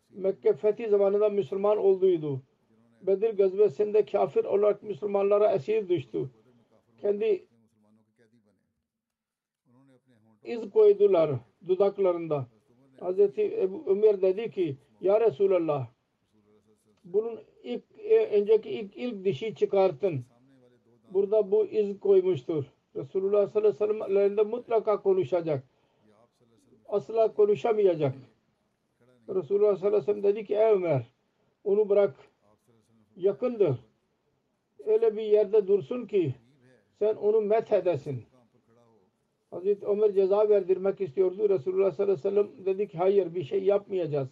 Mekke fethi zamanında Müslüman olduydu. Bedir gazvesinde kafir olarak Müslümanlara esir düştü. Kendi iz koydular dudaklarında. Ebu Ömer dedi ki Ya Resulallah bunun ilk önceki ilk, ilk dişi çıkartın burada bu iz koymuştur. Resulullah sallallahu aleyhi ve sellem mutlaka konuşacak. Asla konuşamayacak. Resulullah sallallahu aleyhi ve sellem dedi ki ey Ömer onu bırak. Yakındır. Öyle bir yerde dursun ki sen onu met edesin. Hazreti Ömer ceza verdirmek istiyordu. Resulullah sallallahu aleyhi ve sellem dedi ki hayır bir şey yapmayacağız.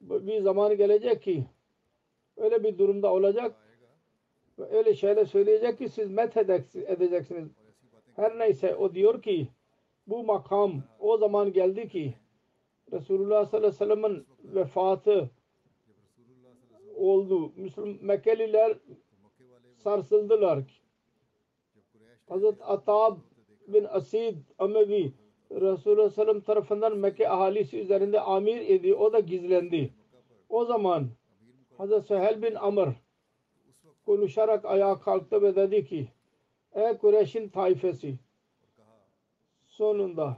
Bir zamanı gelecek ki öyle bir durumda olacak öyle şeyler söyleyecek ki siz met edeceksiniz. Her neyse o diyor ki bu makam o zaman geldi ki Resulullah sallallahu aleyhi ve sellem'in vefatı oldu. Müslüman Mekkeliler sarsıldılar. Hazreti Atab bin Asid Amevi Resulullah sallam tarafından Mekke ahalisi üzerinde amir idi. O da gizlendi. O zaman Hazreti Süheyl bin Amr konuşarak ayağa kalktı ve dedi ki Ey Kureyş'in taifesi sonunda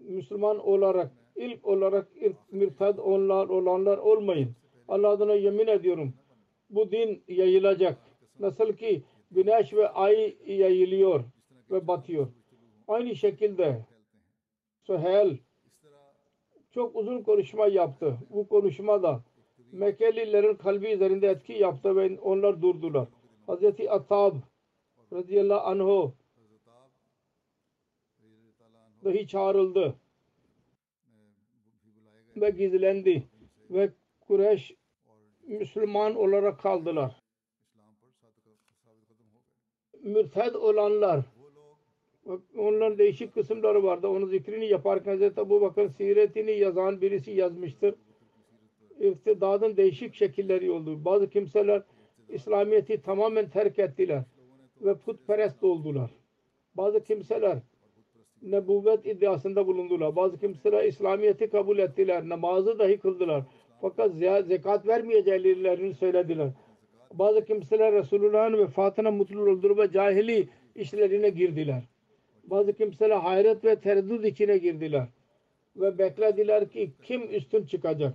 Müslüman olarak ilk olarak mürted onlar olanlar olmayın. Allah adına yemin ediyorum. Bu din yayılacak. Nasıl ki güneş ve ay yayılıyor ve batıyor. Aynı şekilde Süheyl çok uzun konuşma yaptı. Bu konuşmada Mekkelilerin kalbi üzerinde etki yaptı ve onlar durdular. Hazreti Atab radıyallahu anh'u dahi çağrıldı ve gizlendi ve Kureyş Müslüman olarak kaldılar. Mürted olanlar onların değişik kısımları vardı. Onun zikrini yaparken Hazreti Ebu Bakır siretini yazan birisi yazmıştır. İftidadın değişik şekilleri oldu. Bazı kimseler İslamiyet'i tamamen terk ettiler ve putperest oldular. Bazı kimseler nebubet iddiasında bulundular. Bazı kimseler İslamiyet'i kabul ettiler. Namazı dahi kıldılar. Fakat zekat vermeyeceklerini söylediler. Bazı kimseler Resulullah'ın vefatına mutlu oldular ve cahili işlerine girdiler. Bazı kimseler hayret ve tereddüt içine girdiler. Ve beklediler ki kim üstün çıkacak.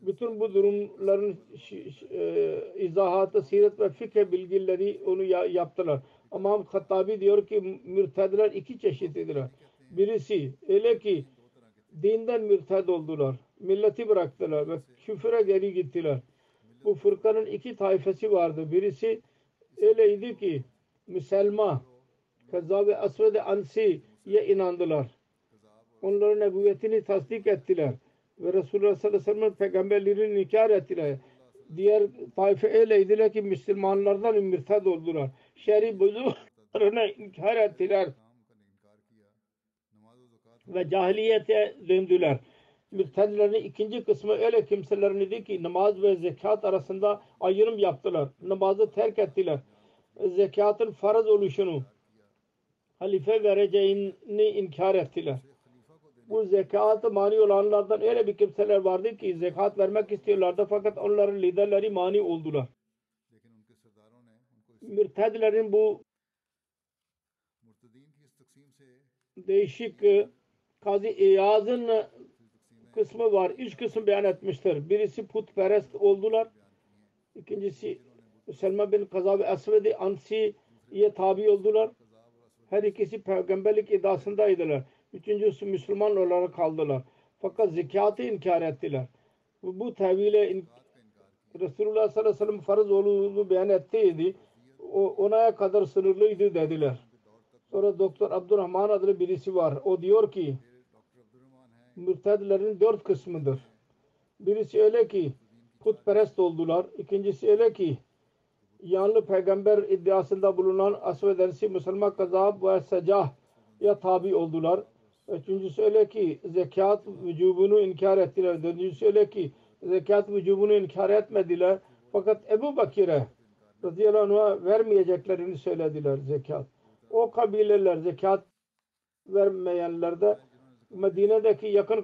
Bütün bu durumların e, izahatı, siret ve fikir bilgileri onu yaptılar. Ama Hattabi diyor ki mürtedler iki çeşitlidirler. Birisi öyle ki dinden mürted oldular. Milleti bıraktılar ve küfüre geri gittiler. Bu fırkanın iki tayfesi vardı. Birisi öyleydi ki Müselma Kazzab-ı Asved-i Ansi'ye inandılar. Onların nebüvvetini tasdik ettiler. Ve Resulullah sallallahu aleyhi ve sellem peygamberlerini inkar ettiler. Diğer tayfe öyleydiler ki Müslümanlardan mürted oldular. Şer'i buzurlarına inkar ettiler. Ve cahiliyete döndüler. Mürtedlerin ikinci kısmı öyle kimselerin idi ki namaz ve zekat arasında ayrım yaptılar. Namazı terk ettiler. Zekatın farz oluşunu halife vereceğini inkar ettiler. Bu zekatı mani olanlardan öyle bir kimseler vardı ki zekat vermek istiyorlardı fakat onların liderleri mani oldular. Mürtedlerin bu değişik Kazi İyaz'ın kısmı var. Üç kısım beyan etmiştir. Birisi putperest oldular. İkincisi Selma bin Kaza ve Esved-i Ansi'ye tabi oldular. Her ikisi peygamberlik iddiasındaydılar. Üçüncüsü Müslüman olarak kaldılar. Fakat zekatı inkar ettiler. Bu, tevhile in, Resulullah sallallahu aleyhi ve sellem farz olduğunu beyan ettiydi. O, ona kadar sınırlıydı dediler. Sonra Doktor Abdurrahman adlı birisi var. O diyor ki mürtedlerin dört kısmıdır. Birisi öyle ki putperest oldular. İkincisi öyle ki yanlı peygamber iddiasında bulunan Asvedensi Müslüman Kazab ve Secah ya tabi oldular. Üçüncüsü öyle ki zekat vücubunu inkar ettiler. Dördüncüsü öyle ki zekat vücubunu inkar etmediler. Fakat Ebu Bakir'e radıyallahu anh'a vermeyeceklerini söylediler zekat. O kabileler zekat vermeyenlerde Medine'deki yakın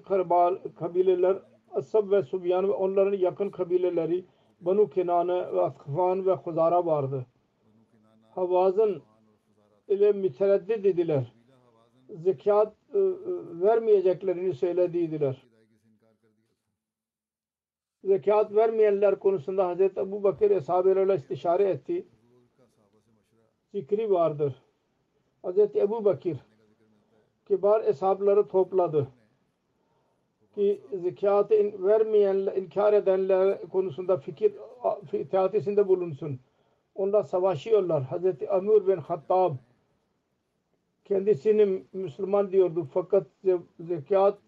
kabileler Asab ve Subyan ve onların yakın kabileleri Banu Kinane ve Atkfan ve Huzara vardı. Havazın ile mütereddit dediler. Zekat e, e, vermeyeceklerini söylediydiler. Zekat vermeyenler konusunda Hazreti Ebu Bakır Eshab-ı istişare etti. Zikri vardır. Hazreti Ebu Bakır kibar eshabları topladı ki zekatı vermeyen, inkar edenler konusunda fikir itaatesinde bulunsun. Onda savaşıyorlar. Hazreti Amr bin Hattab kendisini Müslüman diyordu fakat zekat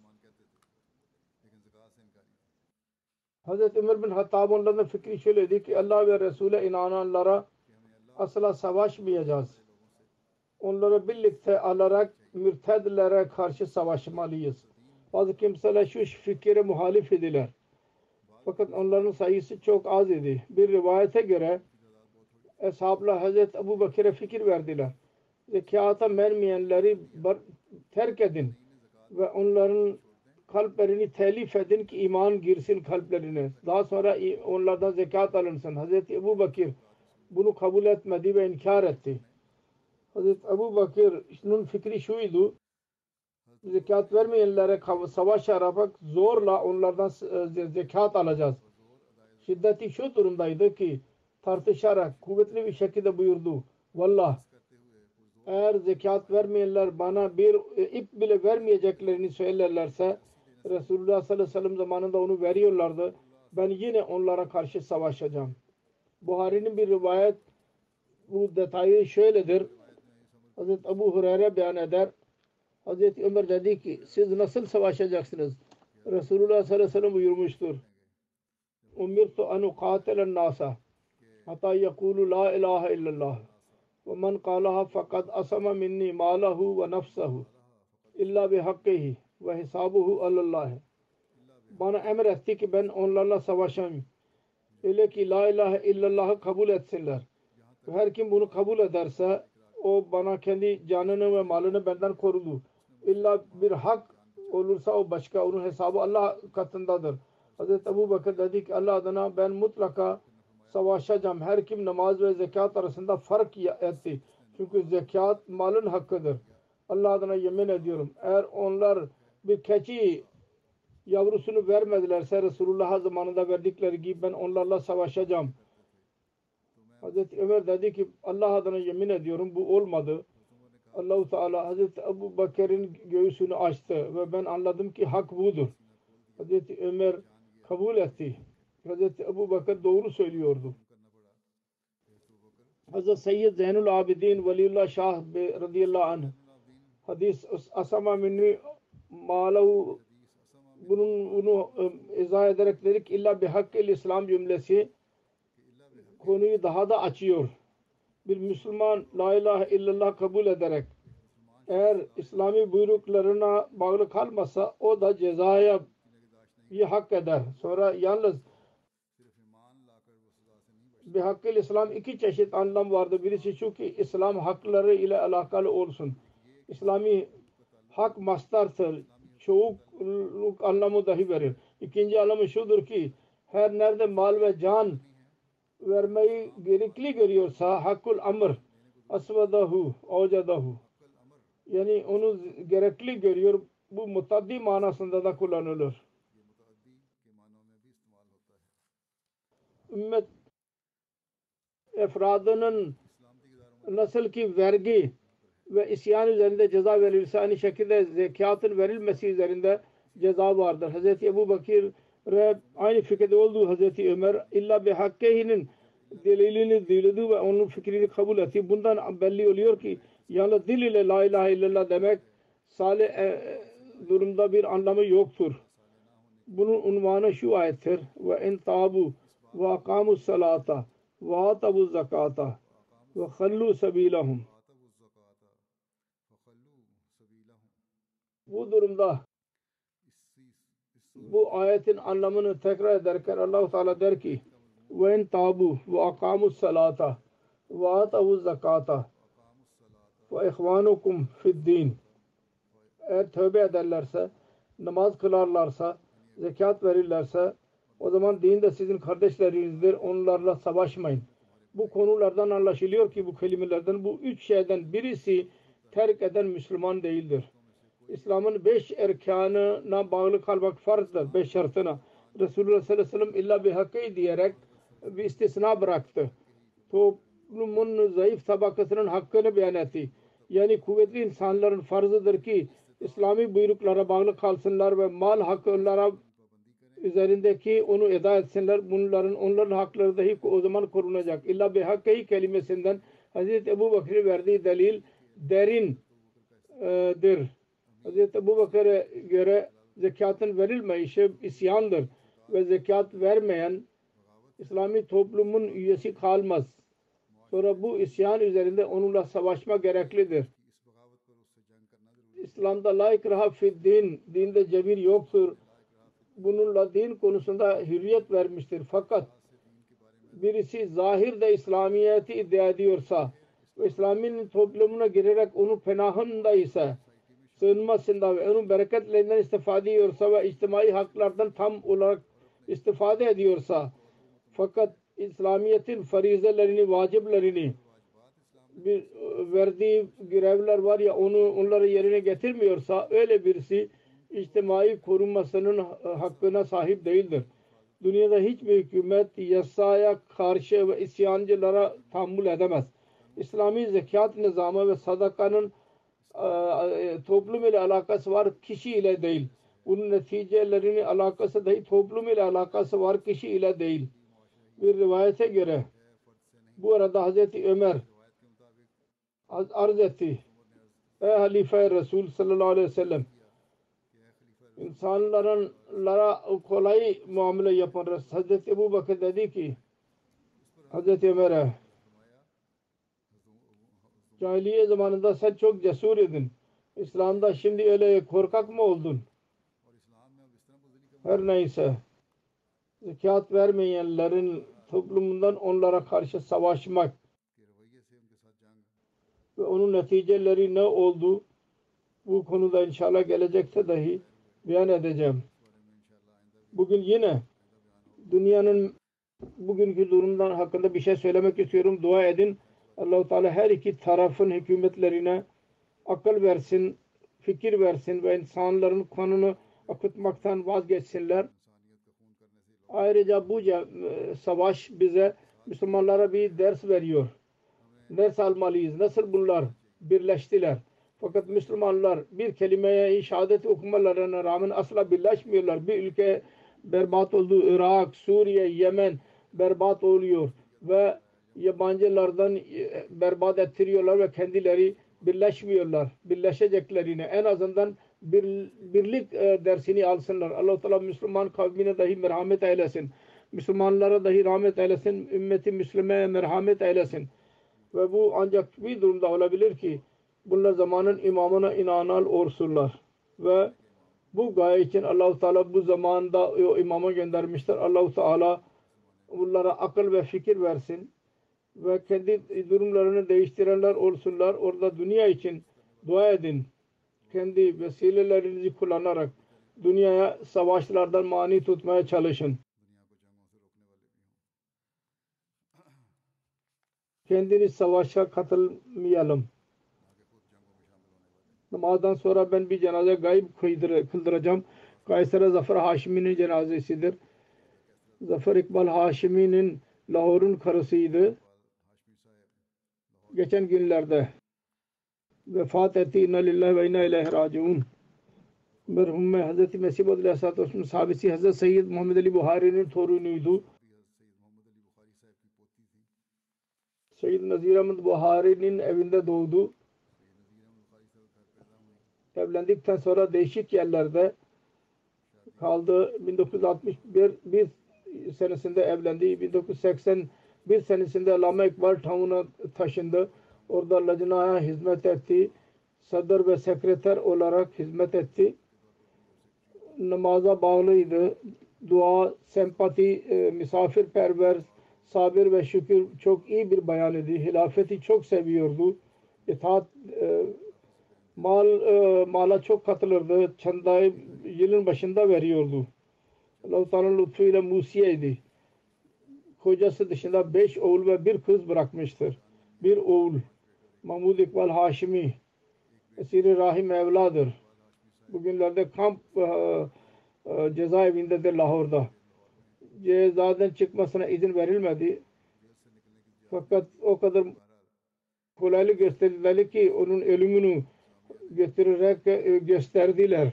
Hazreti Ömer bin Hattab onların fikri şöyleydi ki Allah ve Resul'e inananlara asla savaşmayacağız. Onları birlikte alarak mürtedlere karşı savaşmalıyız. Bazı kimseler şu fikire muhalif idiler. Fakat onların sayısı çok az idi. Bir rivayete göre Eshablar Hazreti Ebu Bakır'a fikir verdiler. Zekata vermeyenleri terk edin ve onların kalplerini telif edin ki iman girsin kalplerine. Daha sonra onlardan zekat alınsın. Hazreti Ebu Bakır bunu kabul etmedi ve inkar etti. Hazreti Ebu Bakır'ın fikri şuydu. Zekat vermeyenlere savaş yaparak zorla onlardan zekat alacağız. Şiddeti şu durumdaydı ki tartışarak kuvvetli bir şekilde buyurdu. Vallah eğer zekat vermeyenler bana bir ip bile vermeyeceklerini söylerlerse Resulullah sallallahu aleyhi ve sellem zamanında onu veriyorlardı. Ben yine onlara karşı savaşacağım. Buhari'nin bir rivayet bu detayı şöyledir. Hazreti Ebu Hureyre beyan eder. Hazreti Ömer dedi ki siz nasıl savaşacaksınız? Resulullah sallallahu aleyhi ve sellem buyurmuştur. Umirtu an uqatelen nasa hatta yekulu la ilahe illallah ve men qalaha fakat asama minni malahu ve nafsahu illa bi hakkihi ve hesabuhu alallah. Bana emretti ki ben onlarla savaşayım. Öyle ki la ilahe illallah'ı kabul etsinler. Her kim bunu kabul ederse o bana kendi canını ve malını benden korudu. İlla bir hak olursa o başka. Onun hesabı Allah katındadır. Hazreti Ebu Bakır dedi ki Allah adına ben mutlaka savaşacağım. Her kim namaz ve zekat arasında fark etti. Çünkü zekat malın hakkıdır. Allah adına yemin ediyorum. Eğer onlar bir keçi yavrusunu vermedilerse Resulullah zamanında verdikleri gibi ben onlarla savaşacağım. Hazreti Ömer dedi ki Allah adına yemin ediyorum bu olmadı. Allahu Teala Hazreti Ebu Bakır'ın göğsünü açtı ve ben anladım ki hak budur. Hazreti Ömer kabul etti. Hazreti Ebu Bakır doğru söylüyordu. Hazreti Seyyid Zeynul Abidin Veliullah Şah radıyallahu anh hadis Asama minni malahu bunun bunu izah ederek dedik illa bir hakkı İslam cümlesi konuyu daha da açıyor. Bir Müslüman la ilahe illallah kabul ederek eğer İslami buyruklarına bağlı kalmasa o da cezaya bir hak eder. Sonra yalnız bir hakkı İslam iki çeşit anlam vardı. Birisi şu ki İslam hakları ile alakalı olsun. İslami hak mastardır. Çoğukluk anlamı dahi verir. İkinci anlamı şudur ki her nerede mal ve can vermeyi gerekli görüyorsa hakkul amr asvadahu avcadahu yani onu gerekli görüyor bu mutaddi manasında da kullanılır. Ümmet efradının nasıl ki vergi ve isyan üzerinde ceza verilse aynı şekilde zekatın verilmesi üzerinde ceza vardır. Hz. Ebu Bakir aynı fikirde olduğu Hz. Ömer illa bir hakkehinin delilini diledi ve onun fikrini kabul etti. Bundan belli oluyor ki yalnız dil ile la ilahe illallah demek salih e, durumda bir anlamı yoktur. Bunun unvanı şu ayettir. Ve en tabu ve akamu salata ve atabu zakata ve hallu sabilahum. Bu durumda bu ayetin anlamını tekrar ederken Allah-u Teala der ki ve tabu ve akamu salata ve atavu zakata ve ihvanukum fid din. Eğer tövbe ederlerse namaz kılarlarsa zekat verirlerse o zaman din de sizin kardeşlerinizdir onlarla savaşmayın. Bu konulardan anlaşılıyor ki bu kelimelerden bu üç şeyden birisi terk eden Müslüman değildir. İslam'ın beş erkanına bağlı kalmak farzdır. Beş şartına. Resulullah sallallahu aleyhi ve sellem illa bir hakkı diyerek bir istisna bıraktı. Toplumun zayıf tabakasının hakkını beyan etti. Yani kuvvetli insanların farzıdır ki İslami buyruklara bağlı kalsınlar ve mal hakkı onlara üzerindeki onu eda etsinler. Bunların onların hakları dahi o zaman korunacak. İlla bir hakkı kelimesinden Hazreti Ebu Bakır'ı verdiği delil derindir. Hazreti Ebu Bakır'a göre zekatın verilmeyişi isyandır ve zekat vermeyen İslami toplumun üyesi kalmaz. Sonra bu isyan üzerinde onunla savaşma gereklidir. İslam'da la ikraha fid din, dinde cebir yoktur. bununla din konusunda hürriyet vermiştir. Fakat birisi zahirde İslamiyet'i iddia ediyorsa ve İslam'ın toplumuna girerek onun penahında ise sığınmasında ve onun bereketlerinden istifade ediyorsa ve içtimai haklardan tam olarak istifade ediyorsa fakat İslamiyet'in farizelerini, vaciplerini bir verdiği görevler var ya onu onları yerine getirmiyorsa öyle birisi içtimai korunmasının hakkına sahip değildir. Dünyada hiçbir hükümet yasaya karşı ve isyancılara tahammül edemez. İslami zekat nizamı ve sadakanın toplum ile alakası var, kişi ile değil. Bunun neticelerinin alakası dahi toplum ile alakası var, kişi ile değil. Bir rivayete göre bu arada Hazreti Ömer arz etti. Ey Halife Resul sallallahu aleyhi ve sellem insanlara kolay muamele yapan Hazreti Ebu Bakır dedi ki Hazreti Ömer'e cahiliye zamanında sen çok cesur idin. İslam'da şimdi öyle korkak mı oldun? Her neyse zekat vermeyenlerin toplumundan onlara karşı savaşmak ve onun neticeleri ne oldu bu konuda inşallah gelecekte dahi beyan edeceğim. Bugün yine dünyanın bugünkü durumdan hakkında bir şey söylemek istiyorum. Dua edin. Allahu Teala her iki tarafın hükümetlerine akıl versin, fikir versin ve insanların kanunu akıtmaktan vazgeçsinler. Ayrıca bu savaş bize Müslümanlara bir ders veriyor. Ders almalıyız. Nasıl bunlar birleştiler? Fakat Müslümanlar bir kelimeye şehadet okumalarına rağmen asla birleşmiyorlar. Bir ülke berbat oldu. Irak, Suriye, Yemen berbat oluyor ve yabancılardan berbat ettiriyorlar ve kendileri birleşmiyorlar. Birleşeceklerine en azından bir, birlik dersini alsınlar. Allah-u Teala Müslüman kavmine dahi merhamet eylesin. Müslümanlara dahi rahmet eylesin. Ümmeti Müslüme merhamet eylesin. Ve bu ancak bir durumda olabilir ki bunlar zamanın imamına inanan olsunlar. Ve bu gaye için Allahu Teala bu zamanda o imama göndermiştir. Allahu Teala bunlara akıl ve fikir versin ve kendi durumlarını değiştirenler olsunlar. Orada dünya için dua edin. Kendi vesilelerinizi kullanarak dünyaya savaşlardan mani tutmaya çalışın. Kendiniz savaşa katılmayalım. Namazdan sonra ben bir cenaze gayb kıldıracağım. Kayseri Zafer Haşimi'nin cenazesidir. Zafer İkbal Haşimi'nin Lahor'un karısıydı. Geçen günlerde vefat etti. İnna lillahi ve inna ileyhi raciun. Merhumme Hazreti Mesih Bad Aleyhisselatü Vesselam sahabesi Hazreti Seyyid Muhammed Ali Buhari'nin torunuydu. Seyyid Nazir Ahmet Buhari'nin evinde doğdu. Evlendikten sonra değişik yerlerde kaldı. 1961 bir senesinde evlendi. 1981 senesinde Lama İkbal Town'a taşındı. Orada Lacna'ya hizmet etti. Sadr ve sekreter olarak hizmet etti. Namaza bağlıydı. Dua, sempati, e, misafirperver, sabır ve şükür çok iyi bir bayan idi. Hilafeti çok seviyordu. İtaat e, mal e, mala çok katılırdı. Çandayı yılın başında veriyordu. Allah-u Teala lütfuyla Musiye'ydi. Kocası dışında beş oğul ve bir kız bırakmıştır. Bir oğul Mahmud İkbal Haşimi esiri rahim evladır. Bugünlerde kamp e, e, cezaevindedir Lahor'da. Cezadan çıkmasına izin verilmedi. Fakat o kadar kolaylık gösterdiler ki onun ölümünü getirerek e, gösterdiler.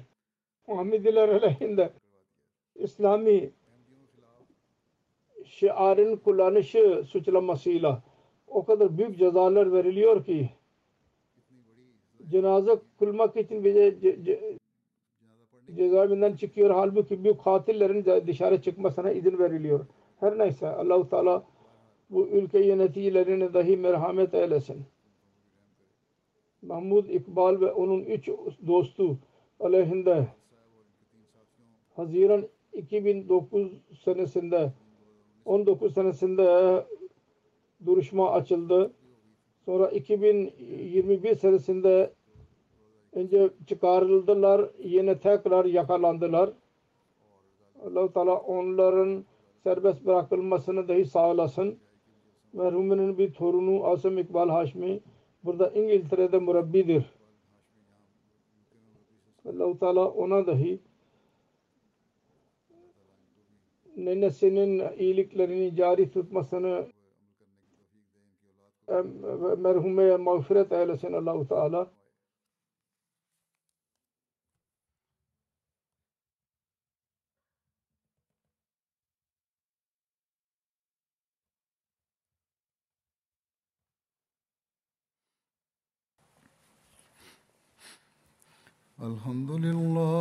Muhammediler aleyhinde İslami şiarın kullanışı suçlamasıyla o kadar büyük cezalar veriliyor ki cenaze kılmak için bize ce, ce, cezaevinden çıkıyor. Halbuki büyük katillerin dışarı çıkmasına izin veriliyor. Her neyse Allahu Teala bu ülke yöneticilerine dahi merhamet eylesin. Mahmud İkbal ve onun üç dostu aleyhinde Haziran 2009 senesinde 19 senesinde duruşma açıldı. Sonra 2021 senesinde önce çıkarıldılar. Yine tekrar yakalandılar. allah Teala onların serbest bırakılmasını dahi sağlasın. Merhumunun bir torunu Asım İkbal Haşmi burada İngiltere'de murabbidir. allah Teala ona dahi nenesinin iyiliklerini cari tutmasını merhume mağfiret eylesin Allah-u Teala. الحمد لله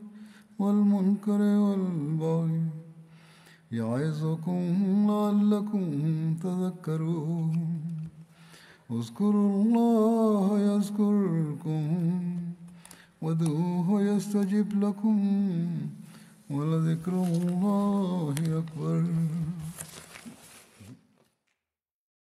والمنكر والبغي يعظكم لعلكم تذكرون. اذكروا الله يذكركم ودوه يستجب لكم ولذكر الله أكبر.